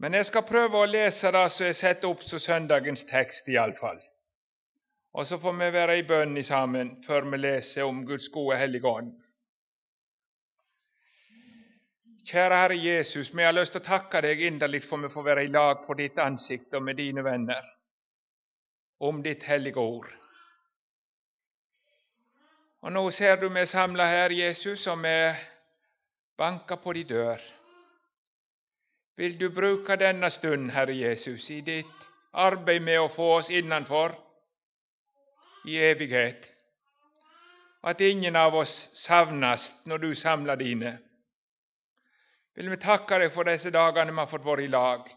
Men jag ska pröva att läsa det så jag sätter upp så söndagens text i alla fall. Och så får vi vara i bön sammen för vi läsa om Guds gode hellige Kära Herre Jesus, jag har lust att tacka dig innerligt för att vi får vara i lag på ditt ansikte och med dina vänner. om ditt heliga ord. Och nu ser du mig samla här Jesus, som är banka på din dörr. Vill du bruka denna stund, Herre Jesus, i ditt arbete med att få oss innanför i evighet? Att ingen av oss savnas när du samlar dina. Vill vi tacka dig för dessa dagar när man fått vara i lag.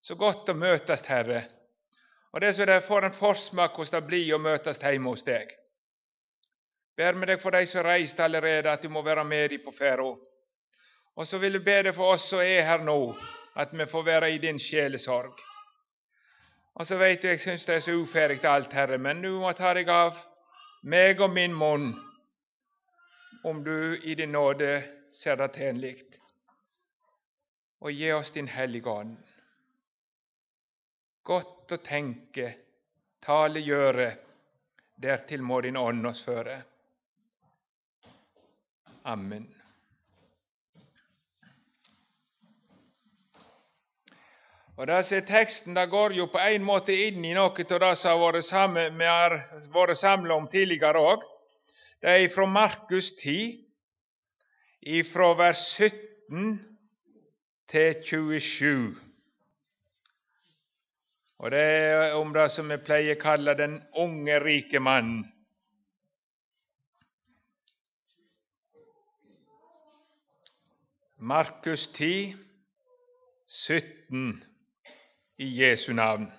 Så gott att mötas, Herre. Och det så det får en försmak hos att blir och mötas hemma hos dig. Ber med dig för dig som reiste allerede, att du må vara med dig på ferda. Och så vill du be för oss som är här nu, att vi får vara i din själsorg. Och så vet du, jag syns det är så ofärdigt allt, Herre, men nu må ta dig av mig och min mun, om du i din nåde ser det tjenlig. Och ge oss din Hellige Gott att å tala tale, gjøre, därtill må din ande oss före. Amen. Og det som er Teksten det går jo på en måte inn i noe av det som har vært sammen, vi har vært samla om tidligere òg. Det er fra Markus 10, fra vers 17 til 27. Og det er om det som vi pleier å kalle den unge, rike mannen. Markus 10, 17 i Jesu namn.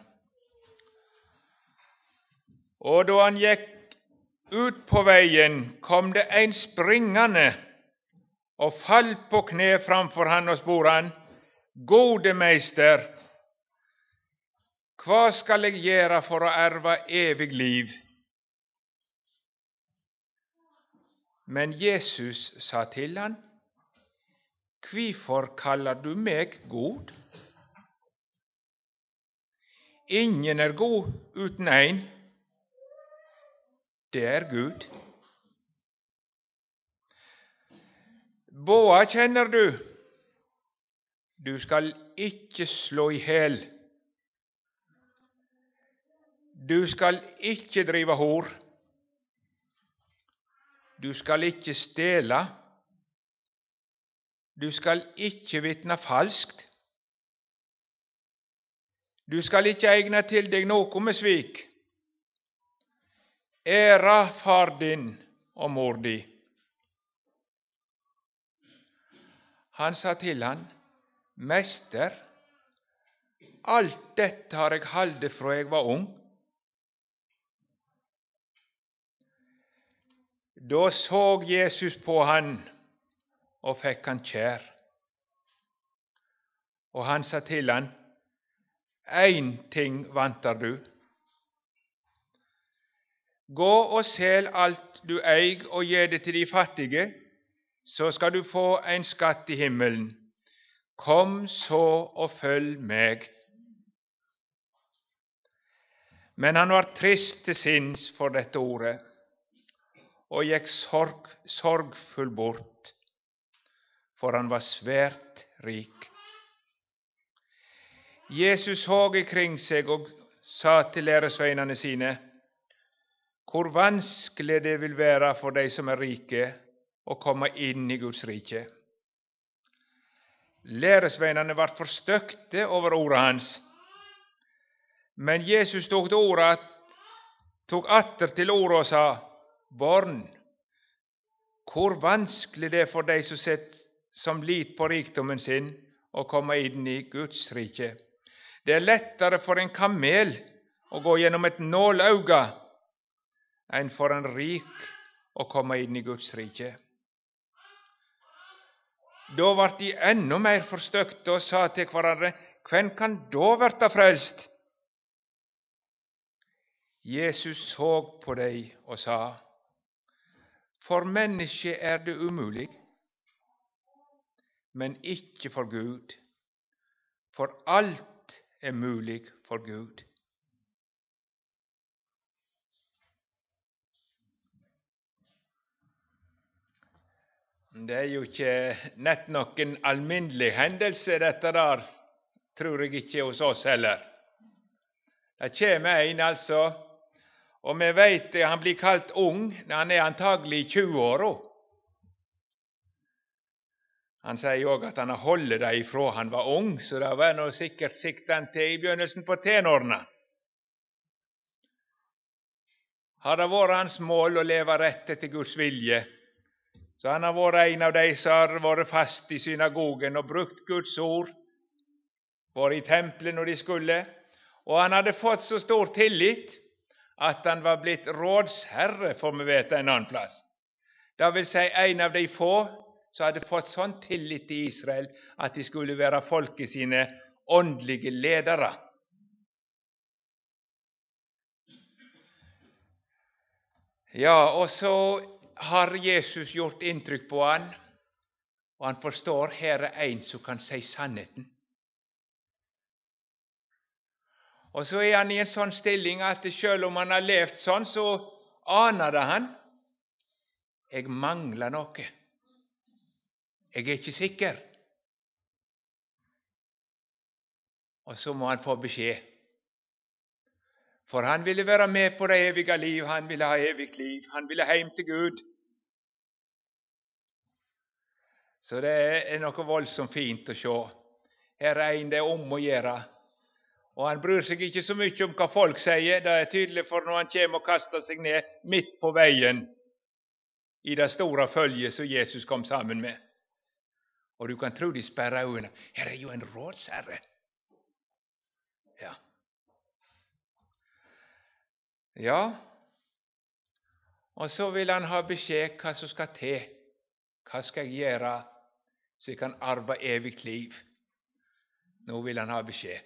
Och då han gick ut på vägen kom det en springande och föll på knä framför han och sporan. Gode meister, vad skall jag göra för att ärva evig liv? Men Jesus sa till han, Kvifor kallar du mig, god? Ingen är god uten en. Det är Gud. Båa känner du. Du skall icke slå i. Du skall icke driva hor. Du skall icke stela. Du skall icke vittna falskt. Du skal ikke ägna til deg något med svik. Æra far din og mor di. Han sa til han, Mester, alt dette har jag halde fra jeg var ung. Då såg Jesus på han og fick han kjær. Og han sa til han, Én ting vantar du. Gå og sel alt du eig, og gi det til de fattige, så skal du få en skatt i himmelen. Kom så og følg meg. Men han var trist til sinns for dette ordet, og gikk sorg, sorgfull bort, for han var svært rik. Jesus såg ikring sig och sa till læresveinene sina Hur vanskligt det vill vara för dig som är rike, att komma in i Guds rike. Læresveinene var förstökte över ordet hans, men Jesus tog til ordet, tog atter till ordet och sa, Barn, hur vanskligt det är för dig som, sett, som lit på rikdomen sin, att komma in i Guds rike. Det är lättare för en kamel att gå genom ett nålöga än för en rik att komma in i Guds rike. Då vart de ännu mer förstökta och sa till varandra, vem kan då vara frälst? Jesus såg på dig och sa, för människa är det omöjligt, men icke för Gud för allt är möjlig för Gud. Det är ju inte nett någon allmänlig händelse detta där, tror jag inte hos oss heller. Det kommer en, alltså, og vi att han blir kallt ung, han är antagelig i 20-åra. Han sier òg at han har hållit det ifra han var ung, så det var nå sikkert sikta til i begynnelsen på tenårene. Har det vært hans mål å leve rett etter Guds vilje, så han har vært en av de som har vært fast i synagogen og brukt Guds ord, vært i tempelet når de skulle, og han hadde fått så stor tillit at han var blitt rådsherre, får vi vite en annen plass. Det vil si en av de få så hadde fått sånn tillit til Israel at de skulle være folket sine åndelige ledere. Ja, og så har Jesus gjort inntrykk på han, og han forstår her er en som kan si sannheten. Og så er han i en sånn stilling at selv om han har levd sånn, så aner det han jeg mangler noe. Jeg er ikke sikker. Og så må han få beskjed. For han ville være med på det evige liv, han ville ha evig liv, han ville hjem til Gud. Så det er noe voldsomt fint å se. Her er en det er om å gjøre. Og han bryr seg ikke så mye om hva folk sier. Det er tydelig for når han kommer og kaster seg ned midt på veien i det store følget som Jesus kom sammen med. Och du kan tro de spärrar ögonen. Här är ju en rådsherre. Ja. Ja, Och så vill han ha besked. Vad som ska till. Vad ska jag göra så jag kan arva evigt liv? Nu vill han ha besked.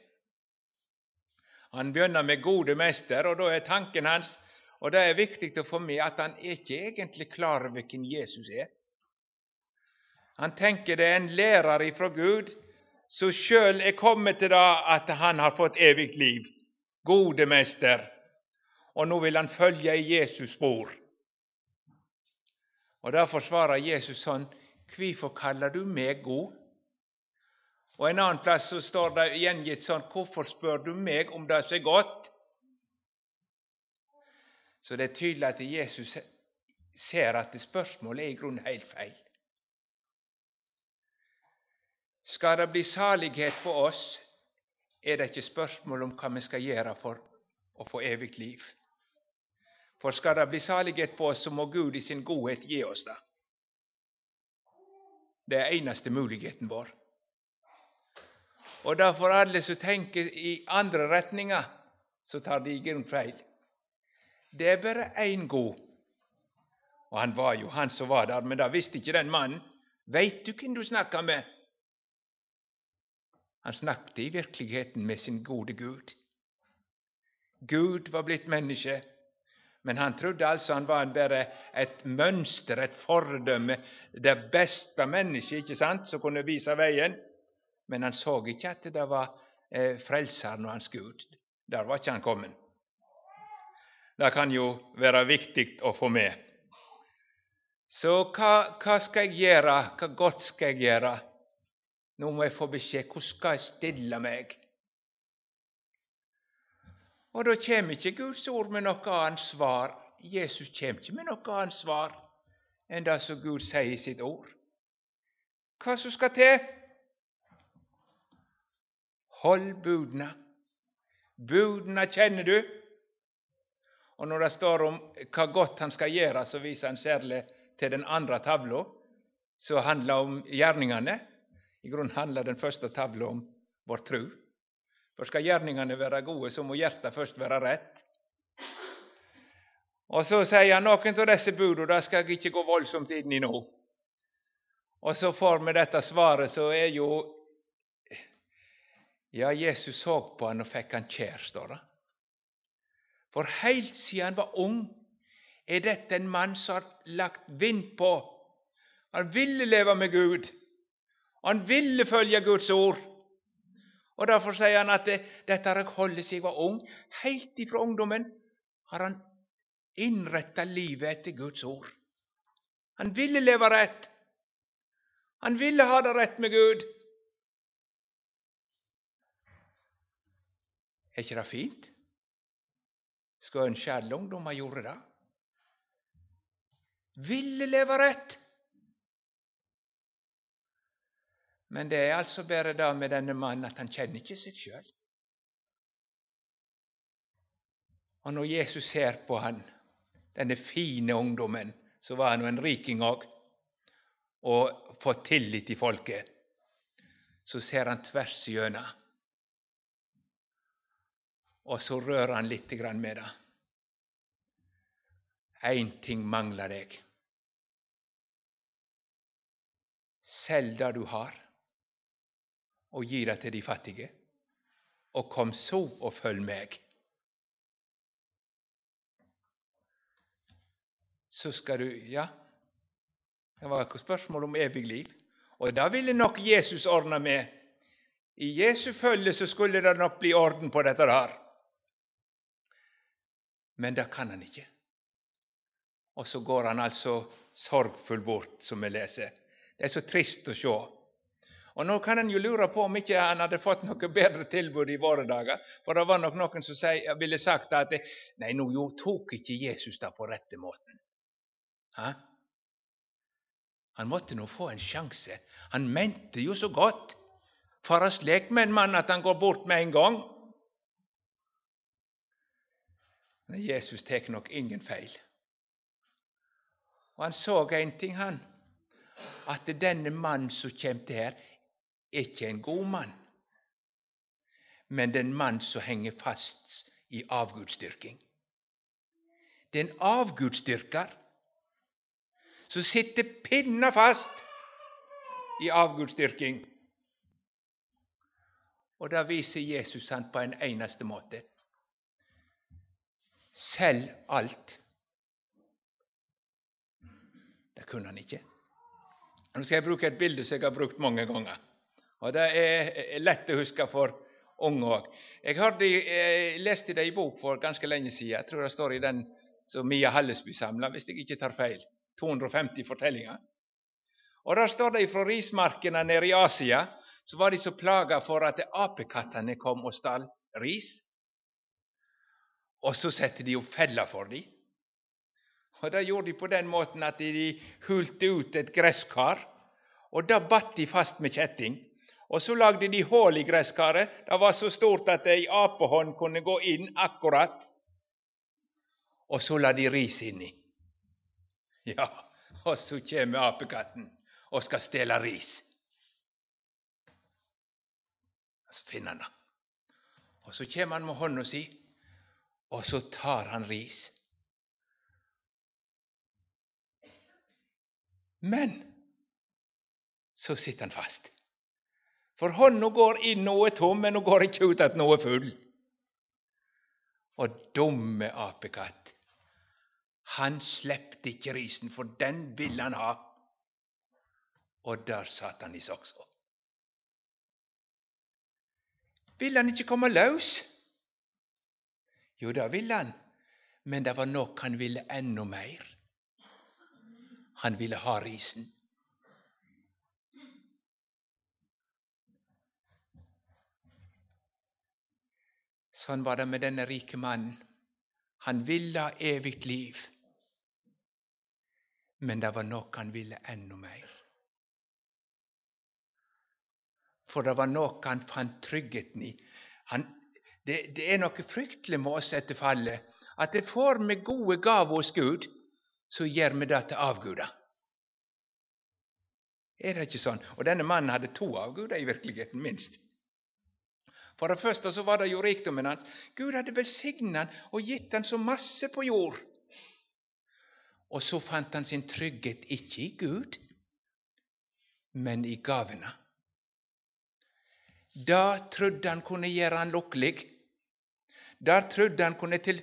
Han börjar med 'gode mäster och då är tanken hans Och Det är viktigt att få med att han inte ikke egentlig klar över vilken Jesus är. Han tenker det er en lærer ifra Gud som sjøl er kommet til det at han har fått evig liv. Gode mester. Og nå vil han følge i Jesus spor. Og Derfor svarer Jesus sånn Hvorfor kaller du meg god? Og En annen plass så står det gjengitt sånn Hvorfor spør du meg om det som er godt? Så det er tydelig at Jesus ser at spørsmålet er i grunnen helt feil. Ska det bli salighet på oss, är det inte spørsmål om hva vi skal gjøre for å få evigt liv. For skal det bli salighet på oss, så må Gud i sin godhet gi oss det. Det er eneste muligheten vår. Og derfor alle som tenker i andre retninger, så tar de i fel. feil. Det er bare én god. Og han var jo han som var der, men det visste ikke den mannen. Veit du hvem du snakker med? Han snackade i verkligheten med sin gode Gud. Gud var blitt människa, men han trodde alltså han var bara ett mönster, ett föredöme, det bästa mennesket inte sant, som kunde visa vägen. Men han såg inte att det var eh, och hans Gud. Där var inte han kommen. Det kan ju vara viktigt att få med. Så vad ska jag göra, vad gott ska jag göra? Nå må jeg få beskjed. Hvordan skal jeg stille meg? Og da kommer ikke Guds ord med noe annet svar. Jesus kommer ikke med noe annet svar enn det som Gud sier i sitt ord. Hva som skal til? Hold budene. Budene kjenner du. Og når det står om hva godt han skal gjøre, så viser han særlig til den andre tavla, som handler om gjerningene. I grund handlar den första tavlan om vår tro. För ska gärningarna vara goda så må hjärtat först vara rätt. Och så säger han någon av dessa budene, ska skal gå våldsamt in i nå. Och så får vi detta svaret, så är ju, Ja, Jesus såg på honom och fick han kär, står det. För helt sedan han var ung, är detta en man som har lagt vind på. Han ville leva med Gud. Han ville följa Guds ord. Och därför säger han att det, detta har hållit sig siden var ung. Helt ifrån ungdomen har han inrättat livet efter Guds ord. Han ville leva rätt. Han ville ha det rätt med Gud. Är inte det fint? Skulle önska alla ungdomar gjorde det. Ville leva rätt? Men det er altså bare det med denne mannen at han kjenner ikke seg sjøl. Og når Jesus ser på han, denne fine ungdommen, så var han jo en riking òg, og fått tillit i folket, så ser han tvers igjennom. Og så rører han litt med det. Én ting mangler deg. Selg det du har, og gi det til de fattige, og kom så og følg meg. Så skal du Ja, det var et spørsmål om evig liv. Og det ville nok Jesus ordna med. I Jesu følge så skulle det nok bli orden på dette her. Men det kan han ikke. Og så går han altså sorgfull bort, som vi leser. Det er så trist å se. Och nu kan en ju lura på om inte han hade fått något bättre tillbud i våra dagar. För det var nog någon som ville sagt att ”nej, nå jo tok Jesus det på rette måten. Ha? Han måtte nog få en chans. Han mente ju så gott. Fara släkt med en man att han går bort med en gång.” Men Jesus tog nog ingen fel. Och han såg en ting, han. att denne man som kom här ikke en god mann. Men den man mann som henger fast i avgudsdyrking. Det er en avgudsdyrker som sitter pinna fast i avgudsdyrking. Og da viser Jesus han på en eneste måte. Selg alt. Det kunne han ikke. Nå skal jeg bruke et bilde som jeg har brukt mange ganger. Og Det er eh, lett å huske for unge òg. Jeg, eh, jeg leste det i bok for ganske lenge siden. Jeg tror det står i den som Mia Hallesby samla, hvis jeg ikke tar feil. 250 fortellinger. Og Der står det fra rismarkene nede i Asia så var de så plaga for at apekattene kom og stal ris. Og så setter de opp feller for dem. Og Det gjorde de på den måten at de hulte ut et gresskar, og da batt de fast med kjetting. Och så lagde de hål i gräskaret, Det var så stort att ei apehånd kunde gå in akkurat. Och så la de ris inni. Ja, och så kommer apekatten och ska ställa ris. Alltså, så finner han det. Så kommer han med hånda si och så tar han ris. Men så sitter han fast. For hånda går inn noe tom, men hun går ikke ut at noe full. Og dumme apekatt, han slepte ikke risen, for den ville han ha. Og der satt han i saksa. Ville han ikke komme løs? Jo, det ville han, men det var nok han ville enda mer. Han ville ha risen. Han var det med denne rike man, Han ville ha evigt liv, men det var något han ville ännu mer. För det var något han fann tryggheten i. Han det, det är något fryktelig med oss etter fallet. att det får med gode gaver hos Gud, så ger vi det till avgudar. Är det inte sånn? Och denne mannen hade två avguder i verkligheten, minst. För det första så var det ju rikdomen hans. Gud hade välsignat och gett gitt han så massor på jord. Och så fann han sin trygghet inte i Gud, men i gavene. Där trodde han kunde göra han lycklig. Där trodde han kunde till,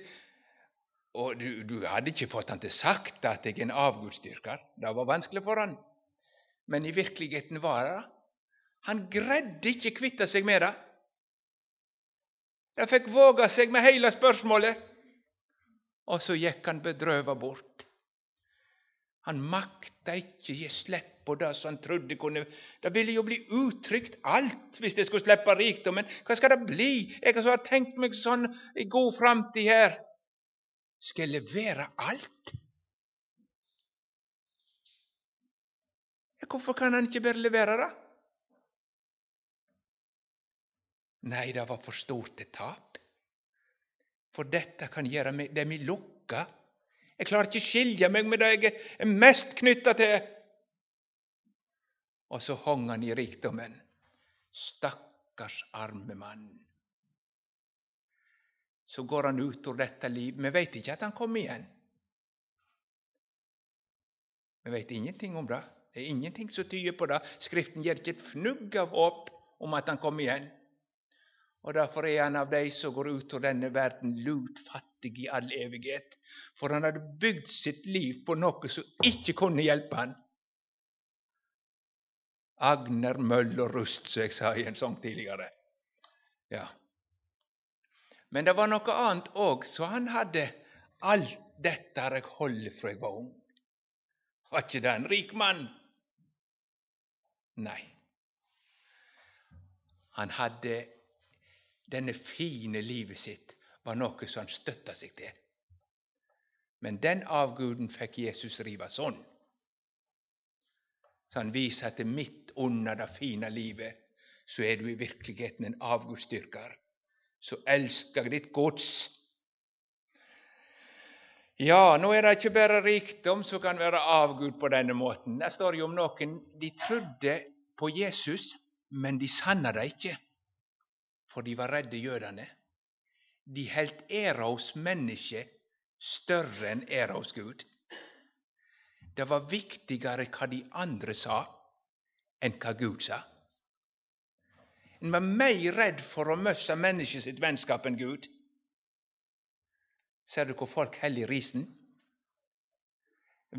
och du, du hade inte fått han till sagt att det är en avgudsdyrkare. Det var vanskligt för han. Men i verkligheten var det Han grädde inte kvitta sig med det. De fikk våga seg med hele spørsmålet, og så gikk han bedrøva bort. Han makta inte gi slipp på det som han trodde kunne Det ville jo bli utrygt alt hvis det skulle slippe rikdommen. Hva skal det bli? Jeg har tenkt meg sånn i god framtid her. Skal jeg levere alt? Hvorfor kan han ikke bare levere det? Nej, det var för stort ett tap. För detta kan göra mig, det i lucka. Jeg klarer ikke å skilje mig, med det jag är mest knytta till... Och så hång han i rikdomen. Stackars arme man. Så går han ut ur detta liv. men vet inte att han kom igen. Men vet ingenting om det. Det är ingenting som tyder på det. Skriften ger inte ett fnugg av hopp om att han kom igen och därför är han av dig som går ut ur denna världen lutfattig i all evighet. för han hade byggt sitt liv på något som inte kunde hjälpa han. Agner, Möll och rust, som jag sa i en sång tidigare. Ja. Men det var något annat också, så han hade allt detta jag jeg holdt fra var ung. Var det en rik man? Nej. Han hade denne fine livet sitt var noe som han støtta seg til. Men den avguden fikk Jesus rive sånn. Så han viser at midt under det fine livet så er du i virkeligheten en avgudsdyrker. Så elsker ditt gods. Ja, nå er det ikke bare rikdom som kan være avgud på denne måten. Det står jo om noen de trodde på Jesus, men de sanna det ikke for de var redde jødene. De holdt æra hos mennesket større enn æra hos Gud. Det var viktigere hva de andre sa, enn hva Gud sa. En var mer redd for å miste mennesket sitt vennskap enn Gud. Ser du hvor folk heller risen?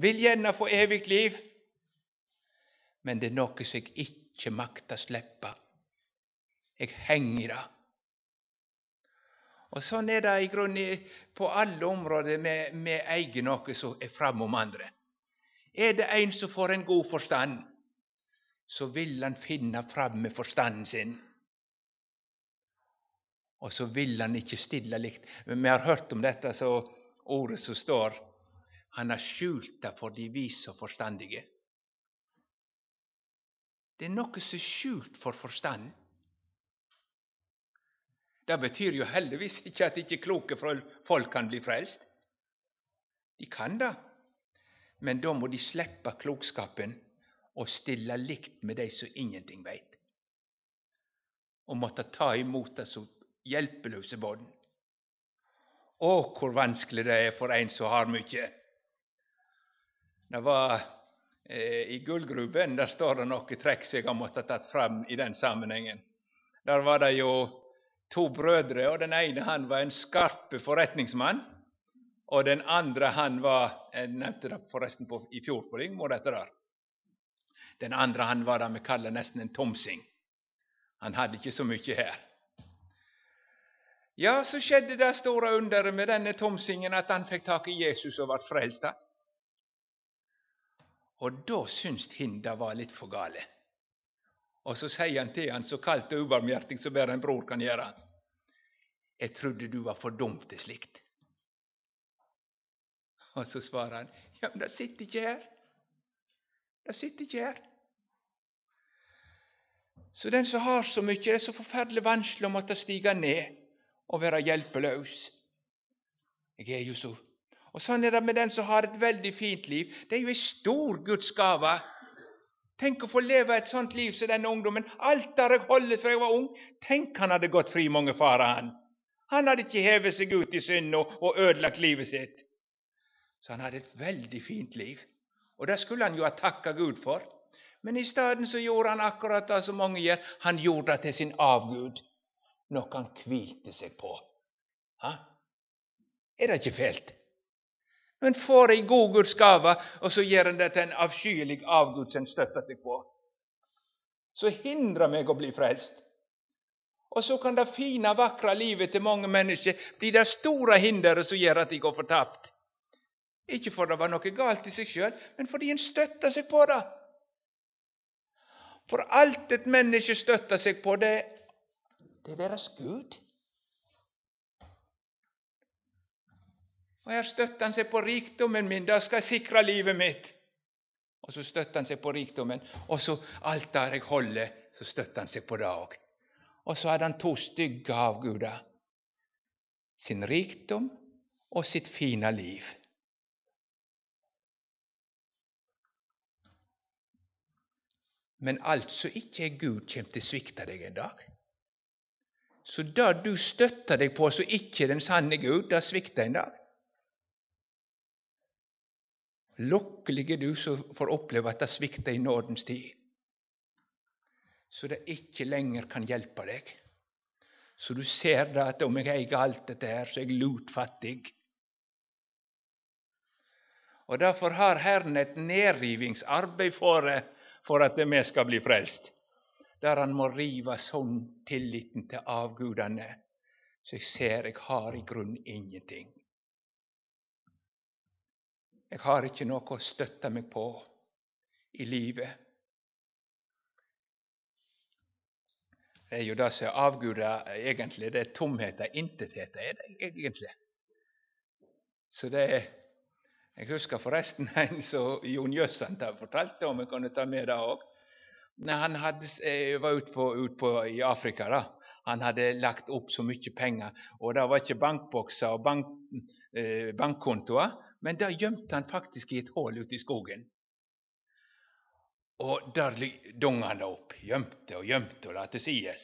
Vil gjerne få evig liv, men det er noe som jeg ikke makter slippe jeg henger i det. Og Sånn er det i grunnen på alle områder vi eier noe som er framom andre. Er det en som får en god forstand, så vil han finne fram med forstanden sin. Og så vil han ikke stille likt. Men Vi har hørt om dette så ordet som står Han har skjult det for de vise og forstandige. Det er noe som er skjult for forstanden. Det betyr jo heldigvis ikke at ikke kloke folk kan bli frelst. De kan det, men da må de slippe klokskapen og stille likt med de som ingenting veit, og måtte ta imot det som hjelpeløse barn. Å, hvor vanskelig det er for en som har mycket. Det var eh, I gullgruben der står det noe trekk som jeg har måttet tatt fram i den sammenhengen. Der var det jo Två bröder, och den ene han var en skarp förrättningsman, och den andre han var jag nämnde det förresten på, i fjor på Ringmo, dette. Den andre han var där med Kalle nästan en tomsing. Han hade inte så mycket här. Ja, så skedde det stora under med denne tomsingen att han fick tag i Jesus och ble frelst. Och då syns hin det var lite för galet. Och så säger han till honom, så kallt och obarmhärtigt som bara en bror kan göra, ”Jag trodde du var för dum till slikt. Och så svarar han, ja, men det sitter ikke här. Det sitter ikke här. Så den som har så mycket det är så förfärligt vanskelig å måtte stiga ned och vara hjälplös. Jag är ju så Och sånn är det med den som har ett väldigt fint liv. Det är ju en stor Guds gave. Tänk att få leva ett sånt liv som den ungdomen, altare har för holdt fra var ung. Tänk han hade gått fri många fara han. Han hade inte hevet sig ut i synd och, och ödelagt livet sitt. Så han hade ett väldigt fint liv. och det skulle han ju ha Gud för. Men i staden så gjorde han akkurat det som många gör, Han gjorde det till sin avgud, Något han hvilte sig på. Ha? Är det inte fel? Men får en god Guds gava och så ger den det till en avskylig avgud som stöttar sig på, så hindra mig att bli frälst. Och så kan det fina, vackra livet till många människor bli det stora hindret som gör att de går förtappt. Inte för det var något galt i sig själv, men för att de stöttar sig på det. För allt ett människa stöttar sig på, det, det är deras Gud. Och här stöttar han sig på rikdomen min, där ska jag sikra livet mitt. Och så stöttar han sig på rikdomen, och så allt där jag håller, så stöttar han sig på dag. Och så hade han två stygga avgudar. Sin rikdom och sitt fina liv. Men alltså icke är Gud kjem till svikta dig en dag. Så där du stöttar dig på så icke den sanne Gud, där sviktar en dag. Lycklig är du som får oppleve at det svikter i nådens tid, så det ikke lenger kan hjelpe deg. Så du ser det at om jeg eier alt dette her, så er jeg lutfattig. Og Derfor har Herren et nedrivingsarbeid for deg for at vi skal bli frelst. Der han må rive sånn tilliten til avgudene, så jeg ser jeg har i grunn ingenting. Jeg har ikke noe å støtte meg på i livet. Det er jo det som er avguder egentlig. Det er tomheter, intethet er det egentlig. Så det er jeg husker forresten en som Jon Jøssand fortalte om, jeg kunne ta med det òg. Han hadde, eh, var ute på, ut på, i Afrika. da. Han hadde lagt opp så mye penger, og det var ikke bankbokser og bank, eh, bankkontoer, men där gjemte han faktisk i et hull ute i skogen. Og der dunga han upp, opp, gjemte og gjemte og la til sides.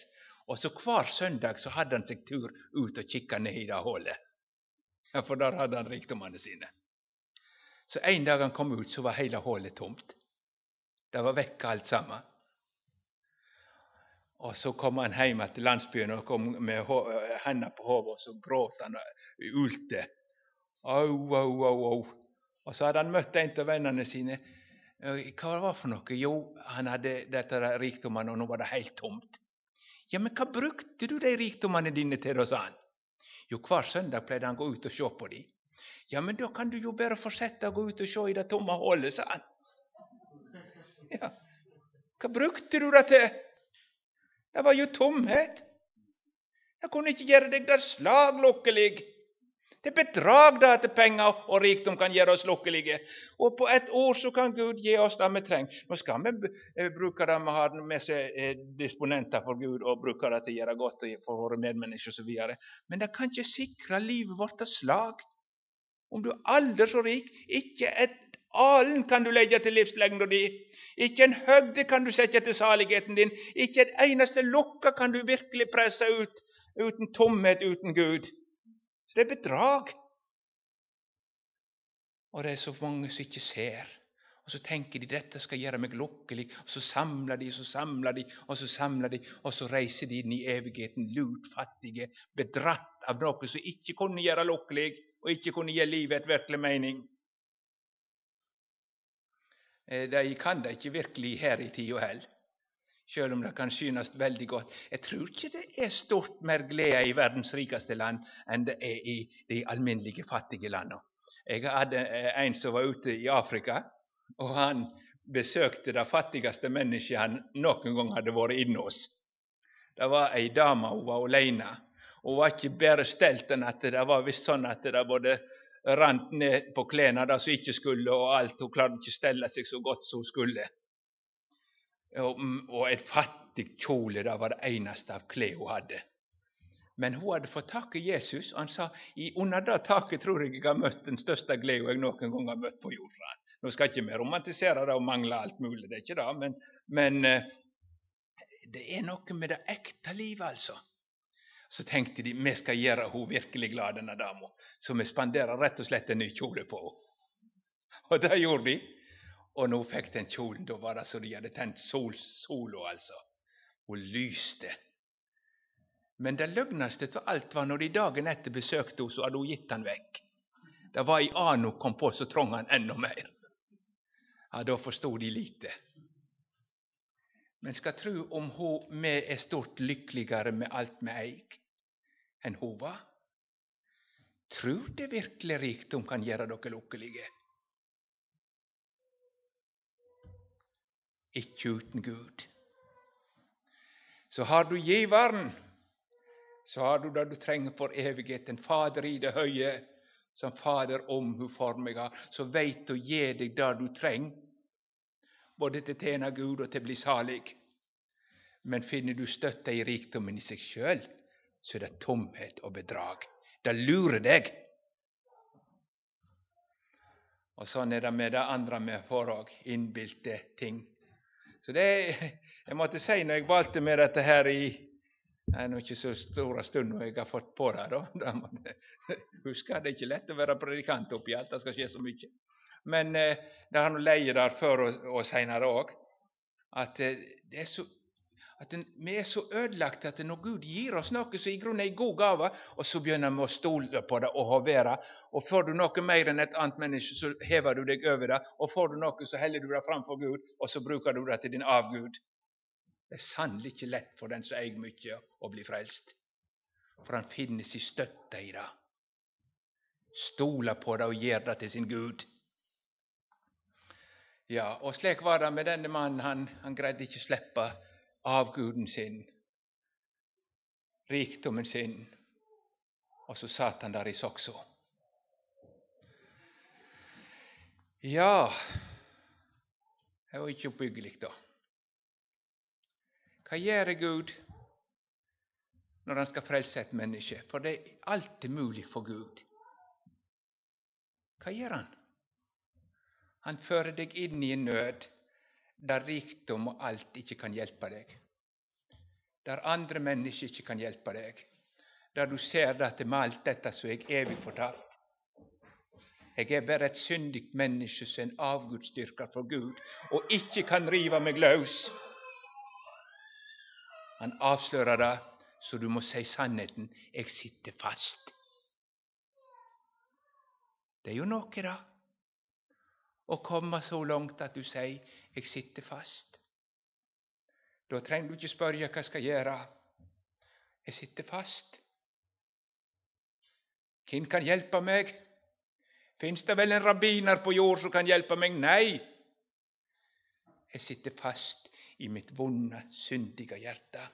Og så hver søndag så hadde han seg tur ut og kikka ned i det hullet, for der hadde han rikdommene sine. Så en dag han kom ut, så var hele hullet tomt. Det var vekk alt sammen. Og Så kom han hjem til landsbyen og kom med hendene eh, på hodet, og så gråt han og ulte. Au, au, au, au. Och så hade han mött en av sina. Vad var det något? Jo, han hade detta rikdommene, och nu var det helt tomt. Ja, men vad brukte du de rikdomarna dina till då, sa han. Jo, kvar söndag plädde han gå ut och se på dem. Ja, men då kan du ju bara fortsätta gå ut och se i det tomma hålet, sa han. Ja. vad brukte du det till? Det var ju tomhet. Jag kunde inte göra dig där slag lockelig. Det er bedrag pengar och rikdom kan ge oss lyckliga. Och på ett år så kan Gud ge oss det vi trenger. Nå ska vi bruka det vi har med sig, disponenta disponenter for Gud, och bruka det göra gott för våra medmänniskor och så vidare. Men det kan inte sikre livet vårt slag. Om du är alldeles så rik, inte ett alen kan du legge till livslengda din. Inte en högde kan du sätta till saligheten din. Inte ett enaste locka kan du verkligen pressa ut utan tomhet, utan Gud. Så det är bedrag. Och det är så många som inte ser. Och så tänker de detta ska göra mig lycklig. Och så samlar de, och så samlar de, och så samlar de, och så reser de in i evigheten lutfattige, bedratt av något som inte kunde göra lycklig och inte kunde ge livet verklig mening. Eh, de kan det inte verkligen här i tid och hell, selv om det kan synes veldig godt. Jeg tror ikke det er stort mer glede i verdens rikeste land enn det er i de alminnelige fattige landene. Jeg hadde eh, en som var ute i Afrika, og han besøkte det fattigste mennesket han noen gang hadde vært inne hos. Det var ei dame, hun var alene. Hun var ikke bedre stelt enn at det var visst sånn at det både rant ned på klærne det som ikke skulle, og alt. Hun klarte ikke å stelle seg så godt som hun skulle. Mm, och ett fattigt fattig kjole det var det enaste av klær hon hade. Men hon hade fått tag i Jesus, och han sa i under det taket tror jag jag har mött den största glädje jag någon gång har mött på jorden. Nu ska jag inte romantisera det och mangla allt möjligt, det är inte det, men, men eh, det är något med det äkta livet, alltså. så tänkte de vi ska göra hon verkligen glad, denna dama. Så vi spenderar rätt och slätt en ny kjole på henne. Och det gjorde de. Og nå fikk den kjolen. Da var det så de hadde tent sol, solo, altså. Hun lyste. Men det løgneste av alt var når de dagen etter besøkte henne, så hadde hun gitt den vekk. Det var i annen kom på, så trong han enda mer. Ja, Da förstod de lite. men skal tro om hun, vi er stort lykkeligere med alt vi eier, enn hun var. Tror det virkelig rikdom kan gjøre dere lykkelige? Ikke uten Gud. Så har du giveren, så har du det du trenger for evigheten. Fader i det høye, som Fader omhuformiga, så veit å gi deg det du trenger, både til å tjene Gud og til å bli salig. Men finner du støtte i rikdommen i seg sjøl, så er det tomhet og bedrag. Det lurer deg. Og sånn er det med det andre vi får òg, innbilte ting. Så det är, jag måste säga, när jag valde med dette här i det är nog inte så stora stunder jag har fått på det. da. da må Det är inte lätt att vara predikant uppe i allt, det ska ske så mycket. Men eh, det har nog leie där för og, og seinere òg. At, eh, det är så, at en, vi er så ødelagte at når Gud gir oss noe som i grunnen er en god gave, og så begynner vi å stole på det og hovere, og får du noe mer enn et annet menneske, så hever du deg over det, og får du noe, så heller du det framfor Gud, og så bruker du det til din avgud. Det er sannelig ikke lett for den som eier mye, å bli frelst. For han finner sin støtte i det. Stoler på det og gjør det til sin Gud. Ja, og slik var det med denne mannen. Han, han greide ikke slippe avguden sin, rikdomen sin, och så satan där i också. Ja, det var inte uppbyggligt då. Vad gör Gud när han ska frälsa ett människa? För det är alltid möjligt för Gud. Vad gör han? Han för dig in i en nöd där rikdom och allt inte kan hjälpa dig. Där andra människor inte kan hjälpa dig, där du ser att med allt detta så är jag evigt fortapt. Jag är bara ett syndigt människa som en avgudsdyrker för Gud, och inte kan riva mig lös. Han avslöjar det, så du måste säga sanningen. Jag sitter fast. Det är ju något då. Och komma så långt att du säger jag sitter fast'. Då tränger du inte spörja vad jag ska göra. Jag sitter fast. Kin kan hjälpa mig? Finns det väl en rabbiner på jord som kan hjälpa mig? Nej! Jag sitter fast i mitt vunna, syndiga hjärta.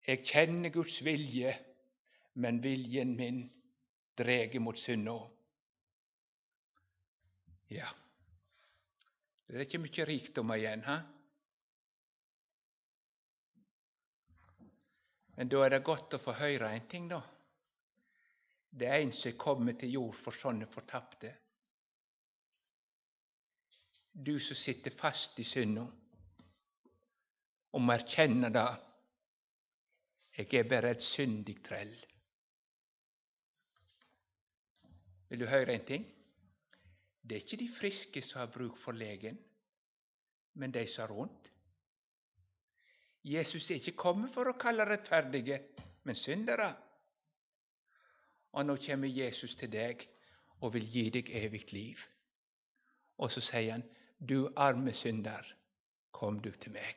Jag känner Guds vilje, men viljen min dräger mot synd. Ja, det är inte mycket rikdom igen, ha? Men då är det gott att få höra en ting, då. Det är en som er kommet jord för sådana förtappade. Du som sitter fast i synden, om erkänner det. Jag är bara ett syndig träll. Vill du höra en ting? Det är inte de friske som har bruk för lägen, men de som har ont. Jesus är inte kommet för att kalla rettferdige, men syndare. Och nu kommer Jesus till dig och vill ge dig evigt liv. Och så säger han, du arme syndare, kom du till mig.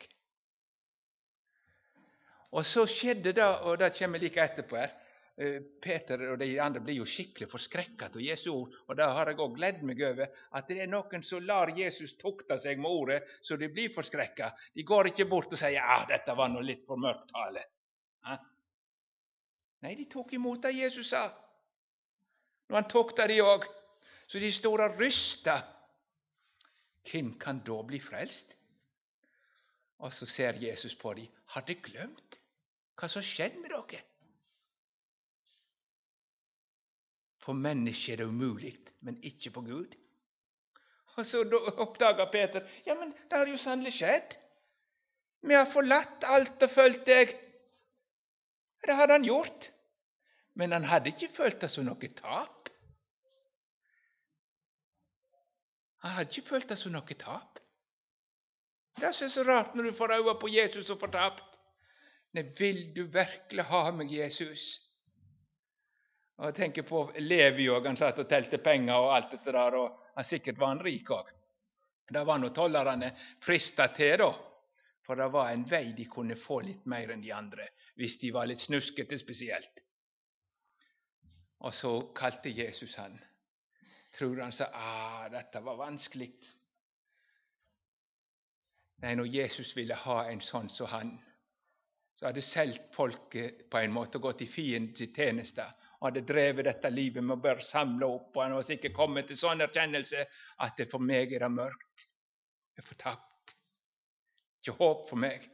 Och så skedde det, och det kommer lika efter på er. Eh, Peter og de andre blir jo skikkelig forskrekka av Jesu ord, og det har jeg òg gledd meg over. At det er noen som lar Jesus tukte seg med ordet, så de blir forskrekka. De går ikke bort og sier ja, «Ah, dette var nå litt for mørkt tale. Ha? Ah. Nei, de tok imot det Jesus sa. Når han tukta de òg. Så de står og ryster. Hvem kan da bli frelst? Og så ser Jesus på dem. Har de glemt hva som skjedde med dere. For mennesket er det umulig, men ikke for Gud. Og Så oppdaga Peter ja, men det har jo sannelig skjedd. Vi har forlatt alt og fulgt deg. Det hadde han gjort. Men han hadde ikke følt det som noe tap. Han hadde ikke følt det som noe tap. Det er så rart når du får øye på Jesus og fortapt. Nei, vil du virkelig ha meg, Jesus? Og Jeg tenker på Levi òg. Han satt og telte penger og alt dette der. og han Sikkert var han rik òg. Det var nå tollerne frista til, da. For det var en vei de kunne få litt mer enn de andre, hvis de var litt snuskete spesielt. Og så kalte Jesus han. Tror han sa ah, dette var vanskelig. Nei, når Jesus ville ha en sånn som han, så hadde solgt folket eh, på en måte gått i fiendens tjeneste hade hadde drevet detta livet med att börja samla upp och han har säkert kommit till sån erkännelse att det mig är mörkt, det är Jeg er fortapt. Ikke håp for meg.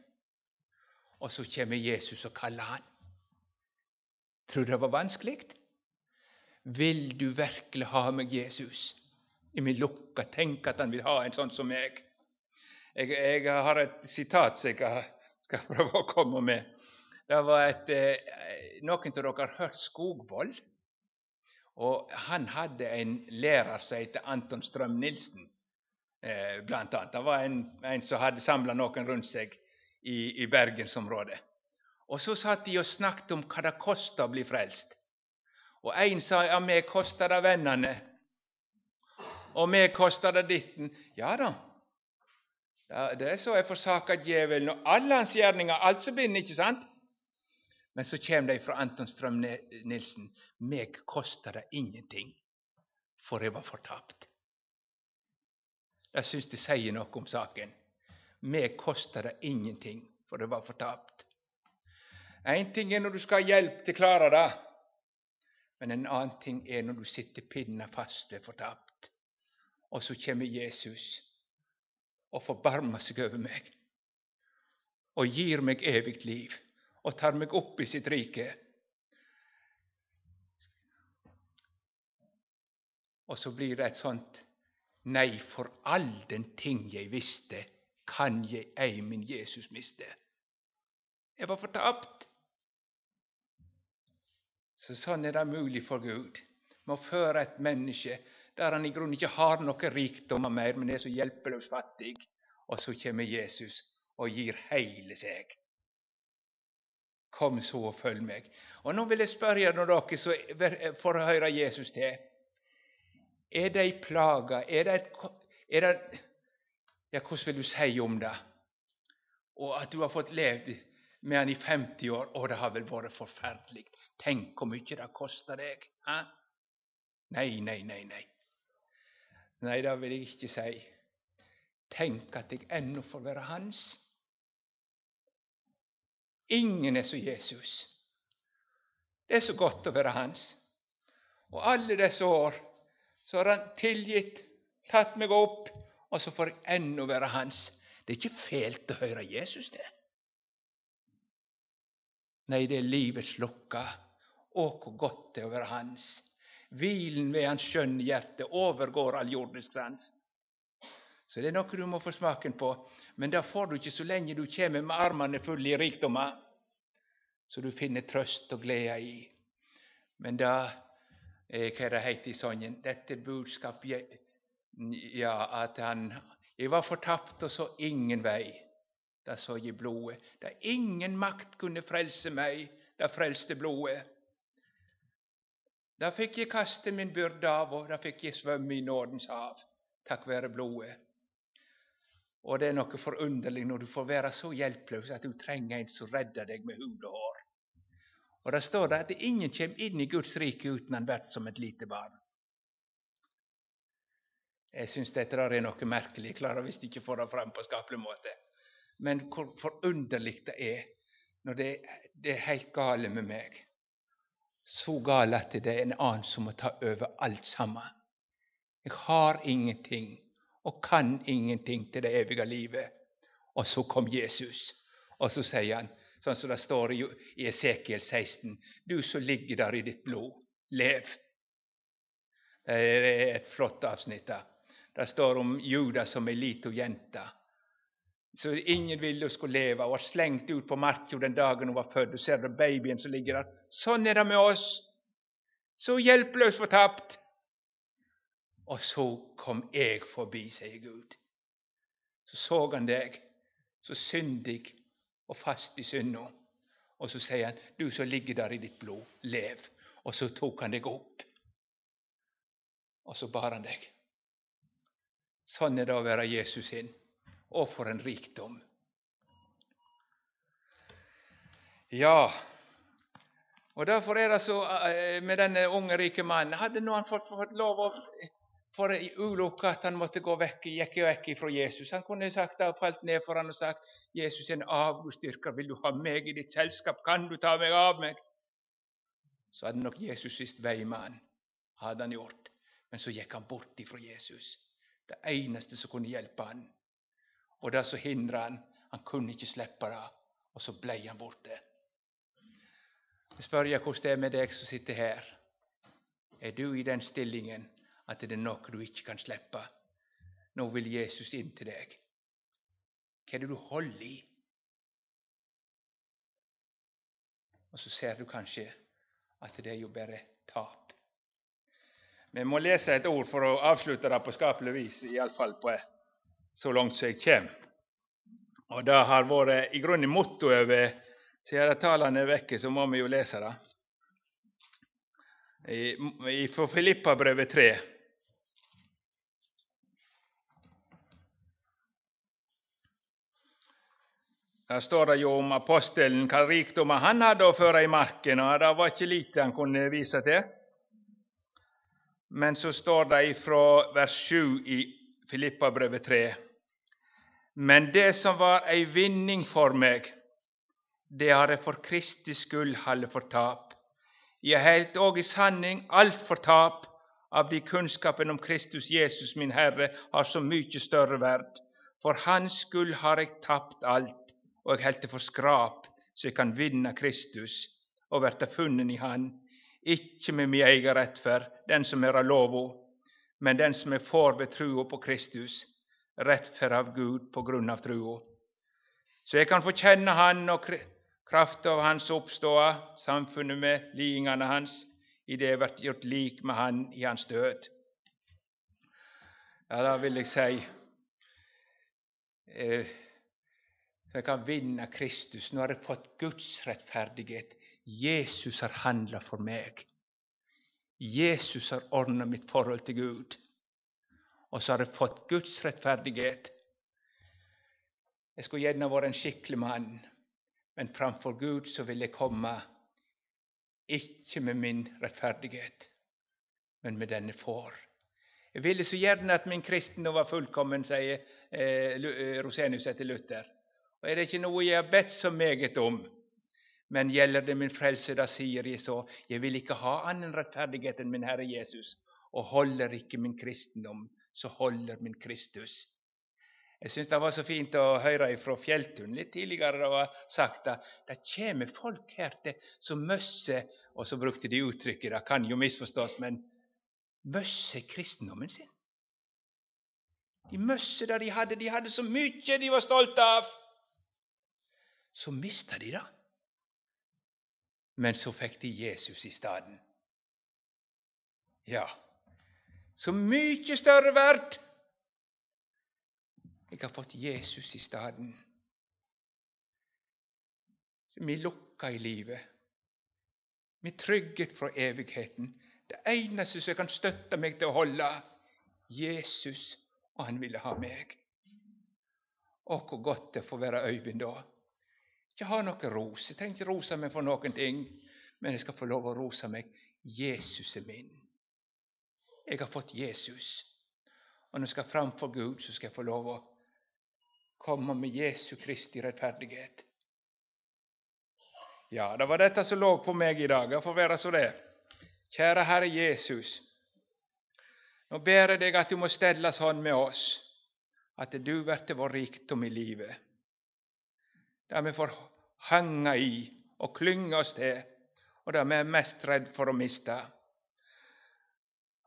Så kommer Jesus och kallar han. Tror du det var vanskligt? Vill du verkligen ha mig, Jesus? I min lucka? Tänk att han vill ha en sån som jag. Jag, jag har ett citat som jag ska prova att komma med. Det var ett eh, Noen av dere har hørt Skogvold? Og Han hadde en lærer som het Anton Strøm-Nilsen. Eh, blant annet. Det var en, en som hadde samla noen rundt seg i, i bergensområdet. Og Så satt de og snakket om hva det kostar å bli frelst. Og En sa ja, meg kostar det vennene, og meg kostar det ditten. Ja da, det er så jeg forsaka djevelen og alle hans gjerninger, alt som binder, ikke sant? Men så kom det från Anton Ström Nilsson, mig kostar det ingenting, för det var förtappt. Jag syns det säger något om saken. mig kostar det ingenting, för det var förtappt. En ting är när du ska ha hjälp till Klara det, men en annan ting är när du sitter pinna fast och förtappt. Och så kommer Jesus och förbarmar sig över mig och ger mig evigt liv och tar mig upp i sitt rike. Och så blir det ett sånt nej, för all den ting jag visste, kan jag ej min Jesus miste. Jag var fortapt. Så sån är det möjligt för Gud Man å ett människa där han i grunden inte har några rikdomar mer, men är så hjälplös fattig. Och så kommer Jesus och ger hela sig. Kom så og følg meg. Og Nå vil jeg spørre dere som eh, får høre Jesus til. Er det ei plaga, Er det, et, er det Ja, hvordan vil du si om det? Og at du har fått levd med han i 50 år. Å, det har vel vært forferdelig. Tenk hvor mye det koster deg. Hæ? Nei, nei, nei, nei. Nei, det vil jeg ikke si. Tenk at jeg ennå får være hans. Ingen är som Jesus. Det är så gott att vara hans. Och alla dessa år så har han tilgitt, tagit mig upp och så får jag ännu vara hans. Det är inte fel att höra Jesus, det. Nej, det är livets lucka. Och gott godt det er hans. Vilen vid hans skjønne övergår all jordisk sans. Så det är något du må få smaken på. Men det får du ikke så lenge du kommer med armene fulle i rikdommer, så du finner trøst og glede i. Men eh, det Eh, hva det heter i sangen, dette budskapet ja, at han Jeg var fortapt og så ingen vei. där så jag blodet. Da ingen makt kunne frelse meg, där frelste blodet. Da fikk jeg kaste min byrde av, og da fikk jeg svømme i nådens hav, takk være blodet. Og det er noe forunderlig når du får være så hjelpeløs at du trenger en som redder deg med hud og hår. Og det står det at ingen kommer inn i Guds rike uten han blir som et lite barn. Jeg syns dette der er noe merkelig. Jeg klarer visst ikke å få det fram på skapelig måte. Men hvor forunderlig det er når det, det er helt gale med meg. Så gale at det er en annen som må ta over alt sammen. Jeg har ingenting och kan ingenting till det eviga livet. Och så kom Jesus, och så säger han som det står i Esekiel 16. Du som ligger där i ditt blod, lev. Det är ett flott avsnitt. där. Där står om Judas som ei liten jänta. Så ingen ville du skulle leva och var slängt ut på markjorden den dagen hon var född. Du ser det babyen som ligger där, Sånn är det med oss. Så hjälplös och tappt. Och så kom jag förbi, säger Gud. Så såg han dig, så syndig och fast i synda. Och så säger han, 'Du som ligger där i ditt blod, lev.' Och så tog han dig upp. Och så bar han dig. Sån är det att vara Jesus sin. och för en rikdom! Ja, och därför är det så eh, med denne unge, rike mannen. hade nå han fått, fått lov att för ei att han måste gå väck gikk väck ifrån Jesus. Han kunde sagt att fallit ner för honom han sagt Jesus en avgudstyrka, vill du ha mig i ditt sällskap. Kan du ta mig av mig? Så hade nog Jesus visst väjman, hade han. Gjort. Men så gick han bort ifrån Jesus. Det enaste som kunde hjälpa han. Och där så hindrade han, han kunde inte släppa det. Och så blev han borta. Jag spør jeg det är med dig som sitter här. Är du i den stillingen att det är något du inte kan släppa. Nu vill Jesus in till dig. Kan du hålla i? Och så ser du kanske att det är ju bara tap. jag må läsa ett ord för att avsluta det på skapligt vis, i alla fall så långt som jag kommer. Och Det har varit i grunden mottoet över siden talene er vekke, så må vi ju läsa det. I, fra Filippabrevet 3. Där står det ju om aposteln, vilka rikdomar han hade att föra i marken. och Det var inte lite han kunde visa det. Men så står det ifrån vers 7 i Filippabrevet 3. Men det som var en vinning för mig, det har jag för Kristi skull hållit för tap. Jag har helt och i sanning allt för tap, av de kunskapen om Kristus Jesus min Herre har så mycket större värd. För Hans skull har jag tappat allt och jag held för skrap, så jag kan vinna Kristus och värta funnen i Han, icke med min egen rättfärd, den som är av men den som är får vid tro på Kristus, rettferd av Gud på grund av tro. Så jag kan få känna Han och kraft av Hans uppståa, samfundet med lingarna Hans, i det jag vart gjort lik med Han i Hans död.” Ja, det vill jag säga. eh, så jag kan vinna Kristus. nu har jag fått Guds rättfärdighet. Jesus har handlat för mig. Jesus har ordnat mitt förhållande till Gud. Och så har jag fått Guds rättfärdighet. Jag skulle gärna vara en skicklig man, men framför Gud så vill jag komma, inte med min rättfärdighet, men med den jag får. Jag ville så gärna att min kristendom var fullkommen, säger eh, eh Rosenius till Luther. Og er det ikke noe jeg har bedt så meget om? Men gjelder det min frelse, da sier jeg så, jeg vil ikke ha annen rettferdighet enn min Herre Jesus, og holder ikke min kristendom, så holder min Kristus. Jeg syns det var så fint å høre fra Fjelltun litt tidligere. Det var sagt at det kommer folk her til som møsser Og så brukte de uttrykket, det kan jo misforstås, men møsser kristendommen sin. De møsser det de hadde. De hadde så mye de var stolte av så mista de det. Men så fikk de Jesus i stedet. Ja, så mycket større verdt! Jeg har fått Jesus i stedet. Vi lukka i livet. Med trygghet fra evigheten. Det eneste som kan støtte meg til å holde Jesus, og han ville ha meg. Å, hvor godt det får være Øyvind da jag har några rosor, Jeg trenger ikke rose meg for noen ting, men jeg skal få lov å rose meg. Jesus er min. Jeg har fått Jesus. Og når jeg skal framför Gud, så skal jeg få lov å komme med Jesu Kristi rettferdighet. Ja, det var dette som lå på meg i dag. Det får være så det. Kjære Herre Jesus. Nå ber jeg deg at du må stelle sånn med oss at du blir vår rikdom i livet. Der vi får hänga i och klynga oss till och de är mest rädd för att mista.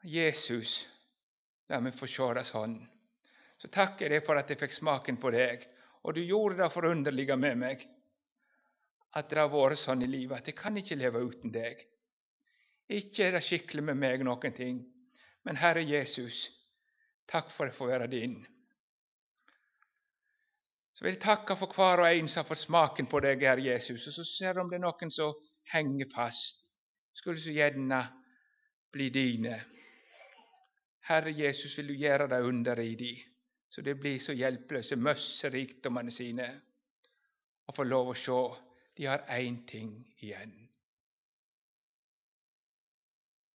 Jesus, der vi får se. Så tackar jeg för att at fick smaken på dig och du gjorde det förunderliga med mig att dra vår son i livet att jag kan inte leva utan dig. Icke är det skickligt med mig någonting, men Herre Jesus, tack för att få vara din. Så vill tacka för kvar och og för smaken på dig, Herre Jesus. och så ser du om det är noen som hänger fast. Skulle så gärna bli dine. Herre Jesus, vill du göra det under i dig, så de blir så hjälplösa, møsser rikdommene sine, och få lov att se De har en ting igen.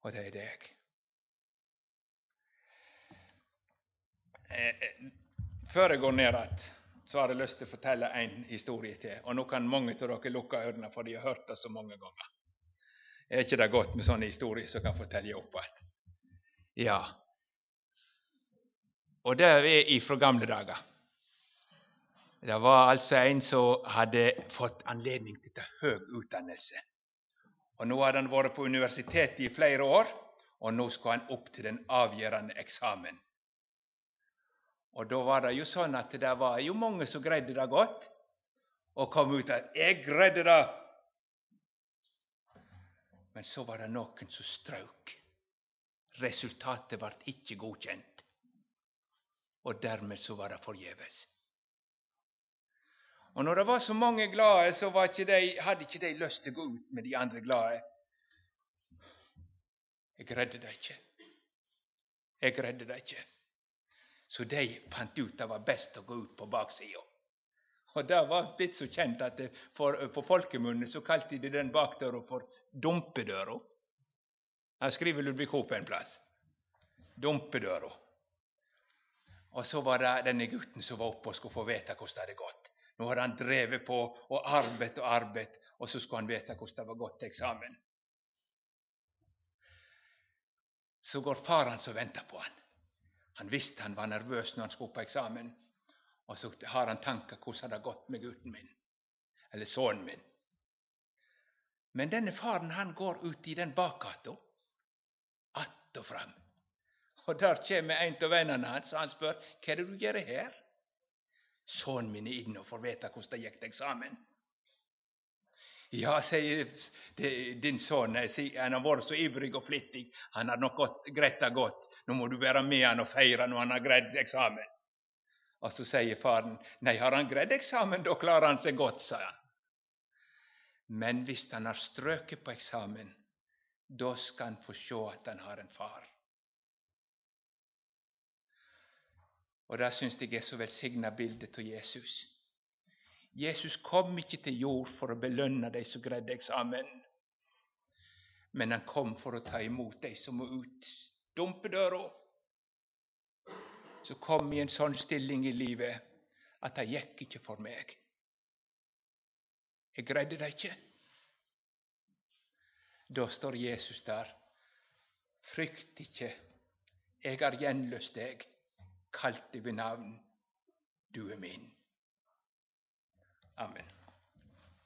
Och det är dig. Eh, eh, så har jeg lyst til å fortelle en historie til. Og nå kan mange av dere lukke ørene, for de har hørt det så mange ganger. Er ikke det godt med sånne historier som kan fortelle opp igjen? Ja. Og det er ifra gamle dager. Det var altså en som hadde fått anledning til å ta høy utdannelse. Og Nå hadde han vært på universitetet i flere år, og nå skulle han opp til den avgjørende eksamen. Och då var det ju så att det var ju många som grädde det gott och kom ut att jag grädde det'. Men så var det någon som strök. Resultatet var icke godkänt. Och därmed så var det förgäves. Och när det var så många glada så ikke de, hade inte de lust att gå ut med de andra glada. Jag räddade dig inte. Jag räddade dig inte. Så de fant ut det var bäst att gå ut på baksida. Och det var blitt så kjent at for, på folkemunne så kalte de den bakdøra for dumpedøra. Her skriver Ludvig Hope en plass. Dumpedøra. Og så var det denne gutten som var oppe og skulle få vite hvordan det hadde gått. Nå hadde han drevet på og arbeidet og arbeidet, og så skulle han vite hvordan det var gått til eksamen. Så går faran hans og venter på han. Han visste han var nervös när han skulle på examen, och så har han tankar hvordan det har gått med gutten min, eller son min. Men denne faren han går ut i den bakgata, att och fram. Och där kommer en av vännerna, hans, och han frågar, vad er det du gör här? Sønnen min är inne och får veta hur det gick examen. Ja, säger din son, han har varit så ivrig och flittig, han har nog gått, Greta gått, nu må du vara med han och feire nu han har gräddexamen. Och så säger fadern, nej har han gräddexamen då klarar han sig gott, sa han. Men visst han har ströket på examen, då ska han få se att han har en far. Och där syns det så välsigna bildet av Jesus. Jesus kom inte till jord för att belöna dig som gräddexamen, men han kom för att ta emot dig som må ut dumpedøra. Så kom i en sånn stilling i livet at det gikk ikke for meg. Jeg greide det ikke. Da står Jesus der. Frykt ikke, jeg har gjenløst deg, kalt deg ved navn. Du er min. Amen.